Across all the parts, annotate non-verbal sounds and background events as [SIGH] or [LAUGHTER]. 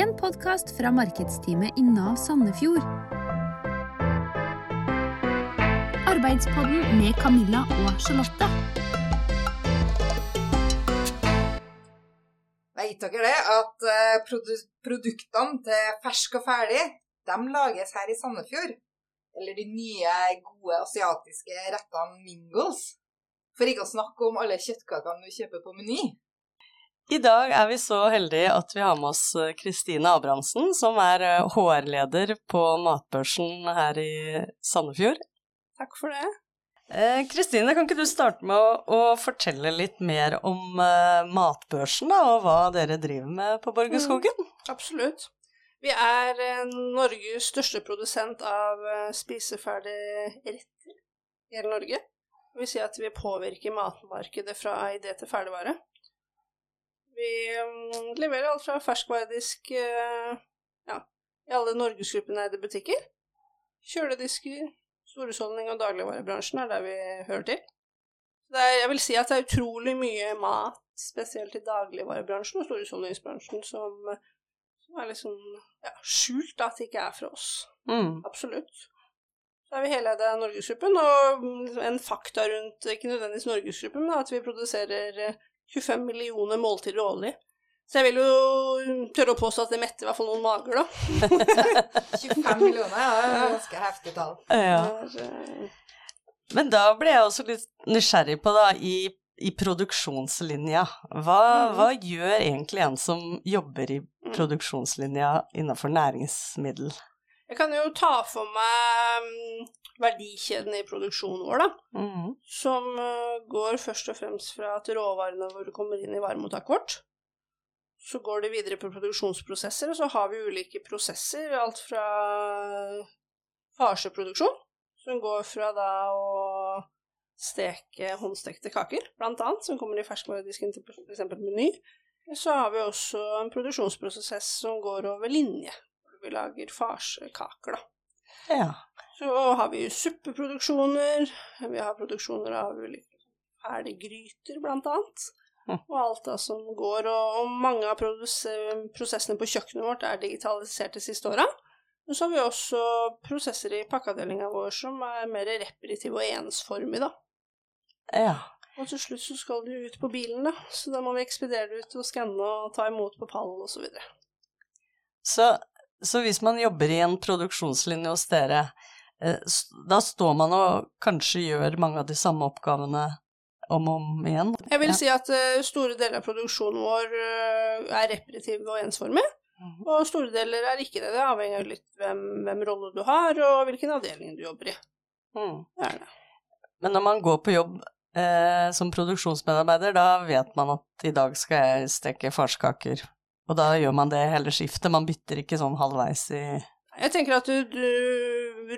En podkast fra markedsteamet i Nav Sandefjord. Arbeidspodden med Camilla og Charlotte. Vet dere det, at eh, produ produktene til Fersk og ferdig, de lages her i Sandefjord? Eller de nye, gode asiatiske rettene Mingles? For ikke å snakke om alle kjøttkakene du kjøper på Meny. I dag er vi så heldige at vi har med oss eh, Kristine Abrahamsen, som er eh, HR-leder på Matbørsen her i Sandefjord. Takk for det. Eh, Kristine, kan ikke du starte med å, å fortelle litt mer om uh, Matbørsen, da, og hva dere driver med på Borgerskogen? Mm, absolutt. Vi er uh, Norges største produsent av spiseferdige retter i hele Norge. Det vil si at vi påvirker matmarkedet fra idé til ferdigvare. Vi um, leverer alt fra ferskvaredisk ja, i alle norgesgruppene eide butikker. Kjøledisker, storhusholdning og dagligvarebransjen er der vi hører til. Er, jeg vil si at det er utrolig mye mat, spesielt i dagligvarebransjen og storhusholdningsbransjen, som, som er liksom ja, skjult at det ikke er fra oss. Mm. Absolutt. Så er vi heleide av Norgesgruppen, og en fakta rundt ikke nødvendigvis Norgesgruppen, men at vi produserer 25 millioner måltider årlig. Så jeg vil jo tørre å påstå at det metter i hvert fall noen mager, da. [LAUGHS] 25 millioner ja, det er et ganske heftig tall. Ja. Men da ble jeg også litt nysgjerrig på, da, i, i produksjonslinja. Hva, mm. hva, gjør egentlig en som jobber i mm. produksjonslinja innenfor næringsmiddel? Jeg kan jo ta for meg mm, verdikjeden i produksjonen vår, da. Mm. Som uh, går først og fremst fra at råvarene våre kommer inn i varemottaket vårt. Så går det videre på produksjonsprosesser, og så har vi ulike prosesser. Alt fra farseproduksjon, som går fra da å steke håndstekte kaker, blant annet, som kommer i ferskvaredisken til f.eks. Meny. Så har vi også en produksjonsprosess som går over linje, hvor vi lager farsekaker, da. Ja. Så har vi suppeproduksjoner, vi har produksjoner av ferdiggryter, blant annet. Og alt da som går, og, mange av prosessene på kjøkkenet vårt er digitalisert de siste åra. Men så har vi også prosesser i pakkeavdelinga vår som er mer repetitive og ensformige, da. Ja. Og til slutt så skal du ut på bilen, da. Så da må vi ekspedere det ut og skanne og ta imot på pallen osv. Så, så så hvis man jobber i en produksjonslinje hos dere, da står man og kanskje gjør mange av de samme oppgavene om og om igjen? Jeg vil ja. si at uh, store deler av produksjonen vår uh, er repetitiv og ensformig. Mm. Og store deler er ikke det. Det avhenger av litt hvem, hvem rolle du har, og hvilken avdeling du jobber i. Mm. Men når man går på jobb eh, som produksjonsmedarbeider, da vet man at i dag skal jeg steke farskaker. Og da gjør man det hele skiftet, man bytter ikke sånn halvveis i Jeg tenker at du, du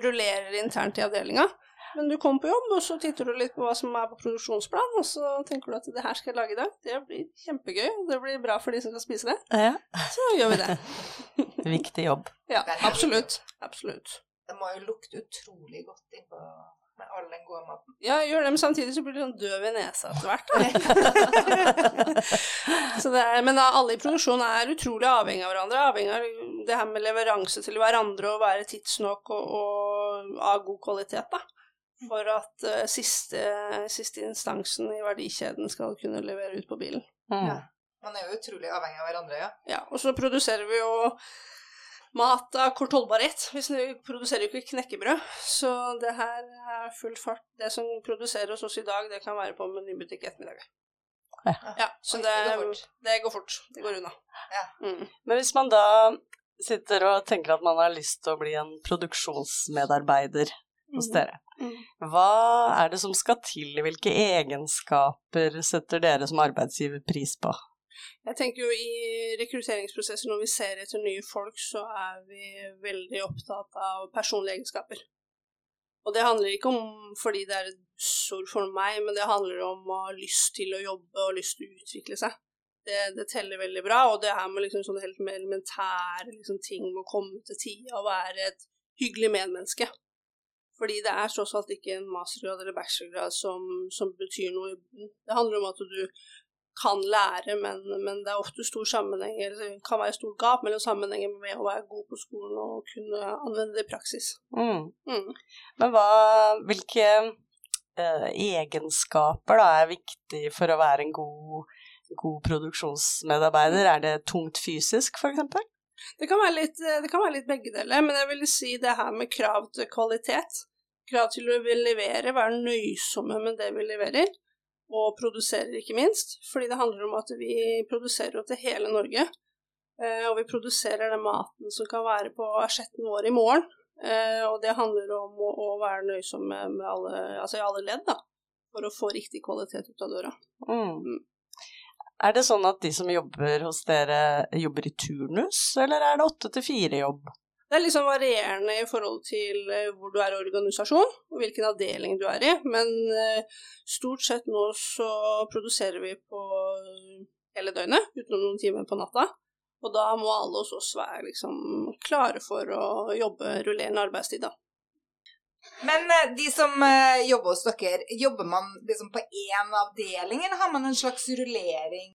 rullerer internt i avdelinga. Men du kommer på jobb, og så titter du litt på hva som er på produksjonsplan, og så tenker du at det her skal jeg lage i dag. Det blir kjempegøy, og det blir bra for de som skal spise det. Ja. Så gjør vi det. [LAUGHS] Viktig jobb. Ja, absolutt. Absolutt. Det må jo lukte utrolig godt innpå med all den gode maten. Ja, gjør det, men samtidig så blir du sånn døv i nesa etter hvert. [LAUGHS] men da, alle i produksjonen er utrolig avhengig av hverandre. Avhengig av det her med leveranse til hverandre og være tidsnok og, og av god kvalitet, da. For at uh, siste, siste, instansen i verdikjeden skal kunne levere ut på bilen. Mm. Ja. Man er jo utrolig avhengig av hverandre, ja. Ja, og så produserer vi jo mat av kort holdbarhet. Vi produserer jo ikke knekkebrød, så det her er full fart. Det som produserer hos oss i dag, det kan være på menybutikk ettermiddag. Ja. ja, så det, det, går fort. Det går unna. Ja. Mm. Men hvis man da sitter og tenker at man har lyst til å bli en produksjonsmedarbeider hos mm. dere, hva er det som skal til? Hvilke egenskaper setter dere som arbeidsgiver pris på? Jeg tenker jo i rekrutteringsprosesser når vi ser etter nye folk, så er vi veldig opptatt av personlige egenskaper. Og det handler ikke om fordi det er et buzzord for meg, men det handler om å ha lyst til å jobbe og lyst til å utvikle seg. Det, det teller veldig bra, og det her med liksom sånne helt elementære liksom, ting med å komme til tida og være et hyggelig medmenneske. Fordi det er tross alt ikke en mastergrad eller bachelorgrad som, som betyr noe. Det handler om at du kan lære, men, men, det er ofte stor sammenheng, eller det kan være stort gap mellom sammenhengen med å være god på skolen og kunne anvende det i praksis. Mm. Mm. Men hva, hvilke eh, egenskaper da er viktig for å være en god, god produksjonsmedarbeider? Er det tungt fysisk, f.eks.? Det kan, være litt, det kan være litt begge deler, men jeg vil si det her med krav til kvalitet. Krav til å levere, være nøysomme med det vi leverer og produserer, ikke minst. Fordi det handler om at vi produserer jo til hele Norge. Eh, og vi produserer den maten som kan være på asjetten vår i morgen. Eh, og det handler om å, være nøysom med, med alle, altså i alle ledd, da. For å få riktig kvalitet ut av døra. Mm. Er det sånn at de som jobber hos dere, jobber i turnus, eller er det åtte til fire-jobb? Det er liksom varierende i forhold til eh, hvor du er i organisasjon, og hvilken avdeling du er i. Men eh, stort sett nå så produserer vi på hele døgnet, utenom noen timer på natta. Og da må alle hos oss være liksom klare for å jobbe rullerende arbeidstid, da. Men eh, de som jobber hos dere, jobber man liksom på én avdeling, eller har man en slags rullering?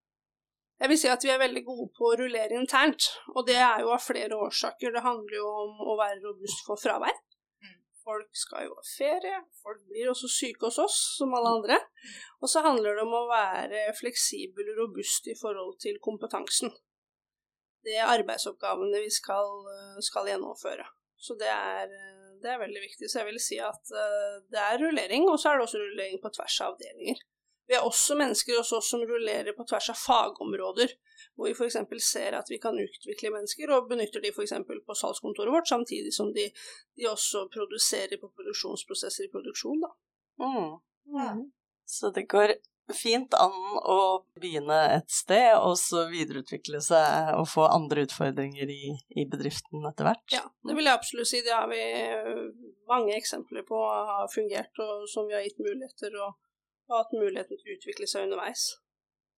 Jeg vil si at vi er veldig gode på å rullere internt, og det er jo av flere årsaker. Det handler jo om å være robust for fravær. Mm. Folk skal jo ha ferie, folk blir også syke hos oss, som alle andre. Og så handler det om å være fleksibel og robust i forhold til kompetansen. Det er arbeidsoppgavene vi skal, skal gjennomføre. Så det er, det er, veldig viktig. Så jeg vil si at eh, det er rullering, og så er det også rullering på tvers av avdelinger. Vi er også mennesker hos oss som rullerer på tvers av fagområder, hvor vi f.eks. ser at vi kan utvikle mennesker, og benytter de f.eks. på salgskontoret vårt, samtidig som de, de, også produserer på produksjonsprosesser i produksjon. Da. Mm. Mm. Så det går fint an å begynne et sted, og så videreutvikle seg og få andre utfordringer i, i bedriften etter hvert? Ja, det vil jeg absolutt si. Det har vi mange eksempler på har fungert, og som vi har gitt muligheter. og og hatt muligheten til å utvikle seg underveis.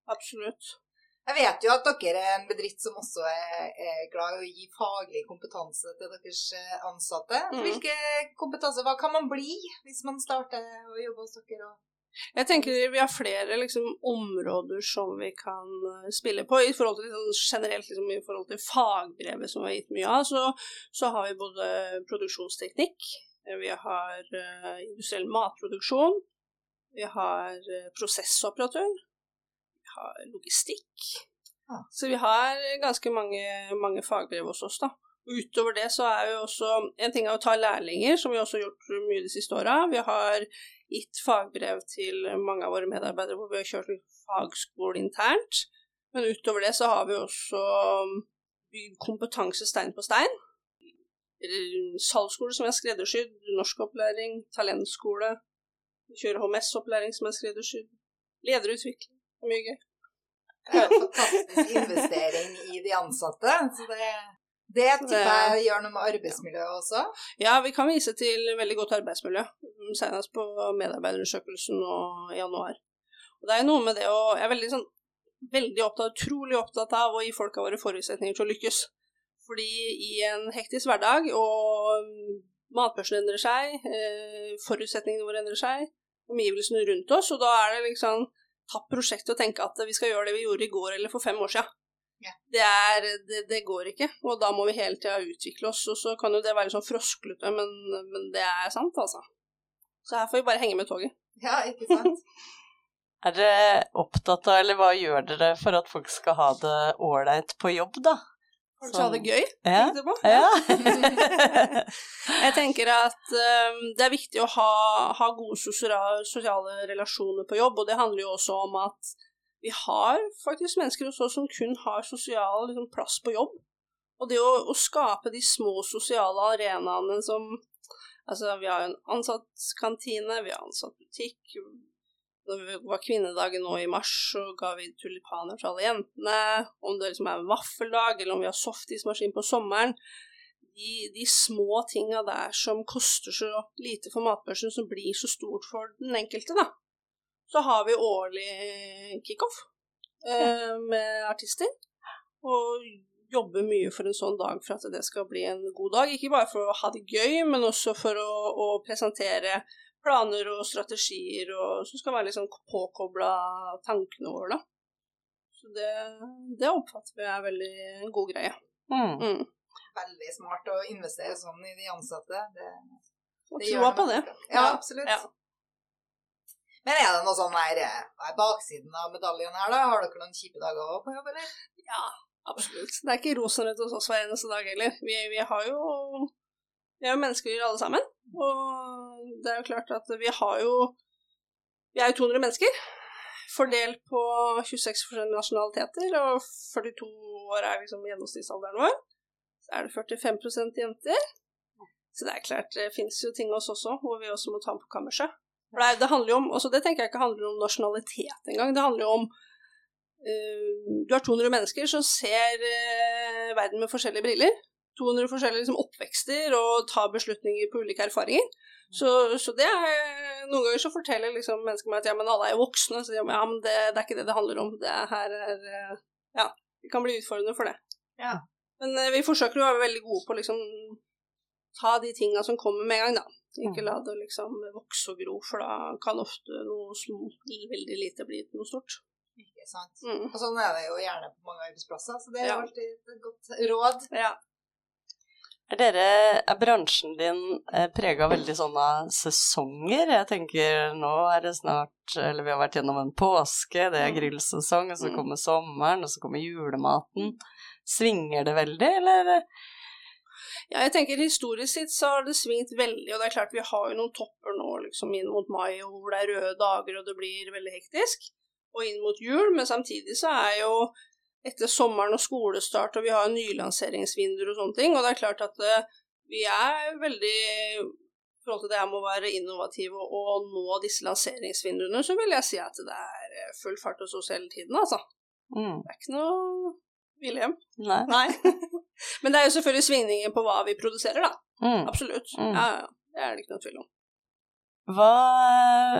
Absolutt. Jeg vet jo at dere er en bedrift som også er, er glad i å gi faglig kompetanse til deres eh, ansatte. Mm. Hvilke kompetanse, Hva kan man bli hvis man starter å jobbe hos dere? Jeg tenker Vi har flere liksom, områder som vi kan eh, spille på. I forhold til liksom, generelt liksom, i forhold til fagbrevet som vi har gitt mye av, så, så har vi både produksjonsteknikk, vi har uh, industriell matproduksjon, vi har uh, prosessoperatør, vi har logistikk. Ja. Så vi har ganske mange, mange fagbrev hos oss, da. Utover det så er jo også En ting er å ta lærlinger, som vi også har gjort mye de siste åra. Vi har gitt fagbrev til mange av våre medarbeidere hvor vi har kjørt fagskole internt. Men utover det så har vi også bygd kompetanse stein på stein. Salgsskole som er skreddersydd, norskopplæring, talentskole, vi kjører HMS-opplæring som er skreddersydd. Lederutvikling. Mye gøy. Det er en fantastisk investering i de ansatte. Så det, det tipper jeg gjør noe med arbeidsmiljøet også? Ja, vi kan vise til veldig godt arbeidsmiljø. Senest på medarbeiderundersøkelsen nå i januar. Og det er noe med det å Jeg er veldig, sånn, veldig opptatt, utrolig opptatt av å gi folka våre forutsetninger til å lykkes. Fordi i en hektisk hverdag og matbørsen endrer seg, eh, forutsetningene våre endrer seg, omgivelsene rundt oss, og da er det liksom tatt prosjektet å tenke at vi skal gjøre det vi gjorde i går eller for fem år siden. Ja. Det, er, det, det, går ikke, og da må vi hele tida utvikle oss. Og så kan jo det være sånn frosklete, men, men, det er sant, altså. Så her får vi bare henge med toget. Ja, ikke sant? [LAUGHS] er dere opptatt av, eller hva gjør dere for at folk skal ha det ålreit på jobb, da? Folk ha det gøy, ja. tenkte på. Ja. [LAUGHS] jeg tenker at um, det er viktig å ha, ha gode sosiale, sosiale, relasjoner på jobb, og det handler jo også om at vi har faktisk mennesker hos oss som kun har sosial liksom, plass på jobb. Og det å, å, skape de små sosiale arenaene som Altså, vi har en ansatt kantine, vi har ansatt butikk, når det var kvinnedagen nå i mars, så ga vi tulipaner til alle jentene. Om det liksom er en vaffeldag, eller om vi har softismaskin på sommeren. De, de små tinga der som koster så lite for matbørsen, som blir så stort for den enkelte, da. Så har vi årlig kickoff eh, med artister. Og jobber mye for en sånn dag for at det skal bli en god dag. Ikke bare for å ha det gøy, men også for å, å presentere planer og strategier og, som skal være liksom påkobla tankene våre. da. Så det, det oppfatter vi er veldig en god greie. Mm. Mm. Veldig smart å investere sånn i de ansatte. Det, Og det gjør troa på det. Ja, absolutt. Ja. Men er det noe sånn eh, er baksiden av medaljen her, da? Har dere noen kjipe dager på jobb, eller? Ja, absolutt. Det er ikke rosenrødt hos oss hver eneste dag heller. Vi, vi har jo Vi er jo mennesker alle sammen. Og det er jo klart at vi har jo Vi er jo 200 mennesker. Fordelt på 26 forskjellige nasjonaliteter, og 42 år er liksom gjennomsnittsalderen vår. Så er det 45% jenter. Så det er klart, det finnes jo ting hos oss også, hvor vi også må ta på kammerset. For det, er- handler jo om, også Det tenker jeg ikke handler om nasjonalitet engang. Det handler jo om uh, Du har 200 mennesker som ser uh, verden med forskjellige briller. 200 forskjellige liksom, oppvekster og tar beslutninger på ulike erfaringer. Så, så det er Noen ganger så forteller liksom mennesker meg at ja, men alle er jo voksne. Så ja, men det, det er ikke det det handler om. Det er her er eh, Ja, det kan bli utfordrende for det. Ja. Men vi forsøker å være veldig gode på å liksom ta de tinga som kommer med en gang, da. Ikke la det liksom vokse og gro, for da kan ofte noe små, veldig lite bli til noe stort. Ikke sant. Mm. Og sånn er det jo gjerne på mange arbeidsplasser, så det er jo Ja. alltid et godt råd. Ja. Er, dere, er bransjen din eh, prega veldig sånn av sesonger? Jeg tenker nå er det snart Eller vi har vært gjennom en påske, det er Mm. grillsesong, og så Mm. kommer sommeren, og så kommer julematen. Svinger det veldig, eller? Ja, jeg tenker historisk sett så har det svingt veldig, og det er klart vi har jo noen topper nå liksom inn mot mai hvor det er røde dager og det blir veldig hektisk, og inn mot jul, men samtidig så er jo etter sommeren og skolestart, og vi har nylanseringsvinduer og sånne ting, og det er klart at eh, vi er veldig i forhold til det her med å være innovative og nå disse lanseringsvinduene, så vil jeg si at det er eh, full fart hos oss hele tiden, altså. Mm. Det er ikke noe William. Nei. Nei. [LAUGHS] Men det er jo selvfølgelig svingninger på hva vi produserer, da. Mm. Absolutt. Mm. Ja, ja. Det er det ikke noe tvil om. Hva,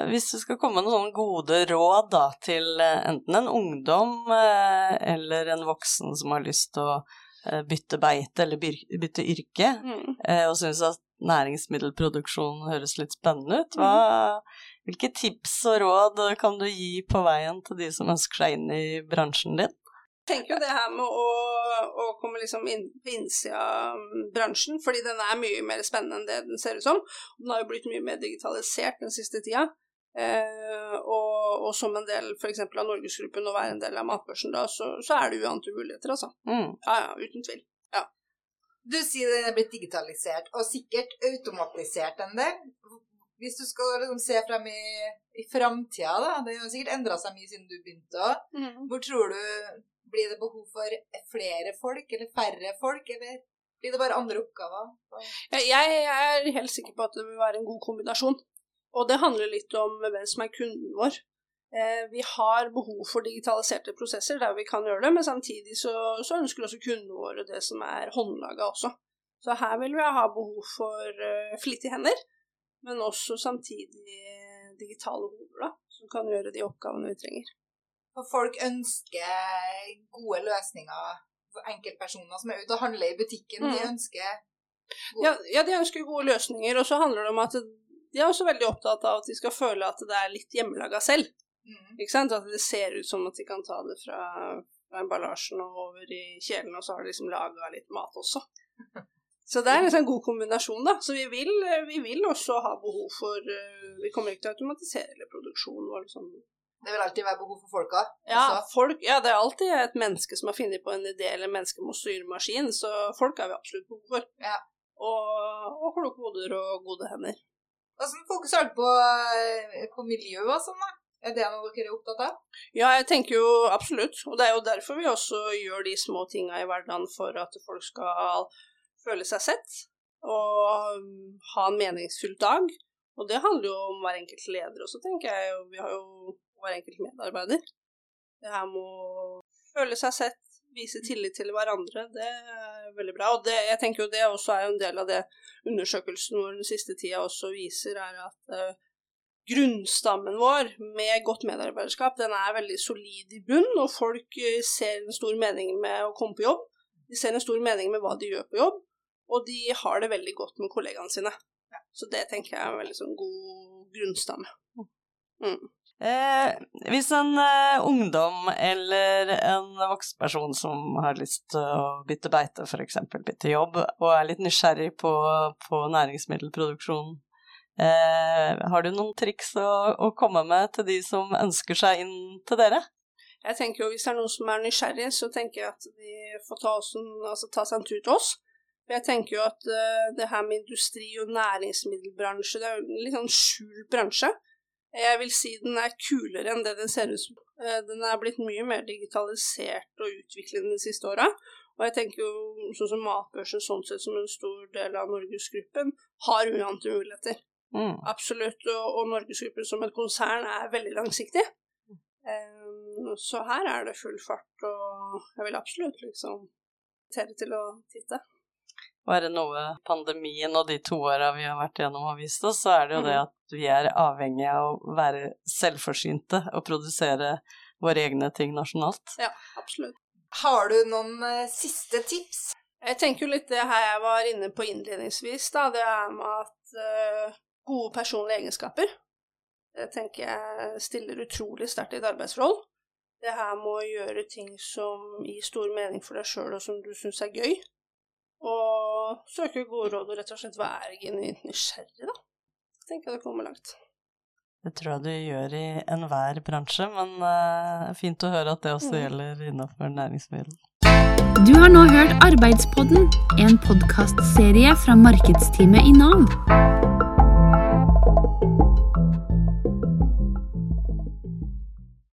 hvis du skal komme med noen gode råd da, til eh, enten en ungdom eh, eller en voksen som har lyst til å eh, bytte beite eller bytte yrke, Mm. og syns at næringsmiddelproduksjon høres litt spennende ut, hva, hvilke tips og råd kan du gi på veien til de som ønsker seg inn i bransjen din? Tenker jo det her med å, å komme liksom inn på innsida av bransjen, fordi den er mye mer spennende enn det den ser ut som. Den har jo blitt mye mer digitalisert den siste tida. Eh, og, og som en del f.eks. av Norgesgruppen og være en del av matbørsen, da, så, så er det uante muligheter, altså. Mm. Ja, ja, uten tvil. Du sier den er blitt digitalisert, og sikkert automatisert en del. Hvis du skal liksom se frem i, i framtida, da. Det har sikkert endra seg mye siden du begynte òg. Hvor tror du Blir det behov for flere folk, eller færre folk, eller blir det bare andre oppgaver? Jeg, jeg er helt sikker på at det vil være en god kombinasjon. Og det handler litt om hvem som er kunden vår. Eh, vi har behov for digitaliserte prosesser der vi kan gjøre det, men samtidig så, så ønsker også kundene våre det som er håndlaga også. Så her vil vi ha behov for uh, flittige hender, men også samtidig eh, digitale hoder, som kan gjøre de oppgavene vi trenger. For folk ønsker gode løsninger for enkeltpersoner som er ute og handler i butikken. De Mm. ønsker Ja, ja, de ønsker gode løsninger, og så handler det om at de er også veldig opptatt av at de skal føle at det er litt hjemmelaga selv. mm. Ikke sant? At det ser ut som at de kan ta det fra, fra emballasjen og over i kjelen, og så har de liksom laga litt mat også. [LAUGHS] Så det er liksom en god kombinasjon, da. Så vi vil, vi vil også ha behov for eh, Vi kommer ikke til å automatisere produksjonen og liksom Det vil alltid være behov for folka. ja, folk, ja, det er alltid et menneske som har funnet på en idé, eller menneske må styre maskin, så folk har vi absolutt behov for. Ja. Og, og kloke hoder og gode hender. Hvordan fokuserer du på, eh, på miljø og sånn, da? Er det noe dere er opptatt av? Ja, jeg tenker jo absolutt. Og det er jo derfor vi også gjør de små tinga i hverdagen for at folk skal føle seg sett og ha en meningsfull dag. Og det handler jo om hver enkelt leder også, tenker jeg. Vi har jo hver enkelt medarbeider. Det her med å føle seg sett, vise tillit til hverandre, det er veldig bra. Og det, jeg tenker jo det også er en del av det undersøkelsen vår den siste tida også viser, er at eh, grunnstammen vår med godt medarbeiderskap, den er veldig solid i bunn, og folk eh, ser en stor mening med å komme på jobb. De ser en stor mening med hva de gjør på jobb, og de har det veldig godt med kollegaene sine. Så det tenker jeg er en veldig sånn god grunnstamme. Mm. Eh, hvis en eh, ungdom eller en voksenperson som har lyst til å bytte beite, f.eks. bytte jobb, og er litt nysgjerrig på, på næringsmiddelproduksjon, eh, har du noen triks å, å, komme med til de som ønsker seg inn til dere? Jeg tenker jo Hvis det er noen som er nysgjerrig, så tenker jeg at de får ta, en, altså ta seg en tur til oss. For jeg tenker jo at uh, det her med industri og næringsmiddelbransje, det er jo en litt sånn skjult bransje. Jeg vil si den er kulere enn det den ser ut som. Eh, den er blitt mye mer digitalisert og utviklet de siste åra. Og jeg tenker jo sånn som matbørsen sånn sett som en stor del av Norgesgruppen har uante muligheter. Mm. Absolutt. Og, og Norgesgruppen som et konsern er veldig langsiktig. Um, så her er det full fart, og jeg vil absolutt liksom invitere til å titte. Og er det noe pandemien og de to åra vi har vært gjennom har vist oss, så er det jo det mm. at vi er avhengige av å være selvforsynte og produsere våre egne ting nasjonalt. Ja, absolutt. Har du noen uh, siste tips? Jeg tenker jo litt det her jeg var inne på innledningsvis, da. Det er med at uh, gode personlige egenskaper det tenker jeg stiller utrolig sterkt i et arbeidsforhold. Det her med å gjøre ting som gir stor mening for deg sjøl, og som du syns er gøy. Og søke gode råd og rett og slett være genuint nysgjerrig, da. Tenker jeg det kommer langt. Det tror jeg du gjør i enhver bransje, men uh, fint å høre at det også mm. gjelder innenfor næringsmiddel. Du har nå hørt Arbeidspodden, en podkastserie fra markedsteamet i Nav.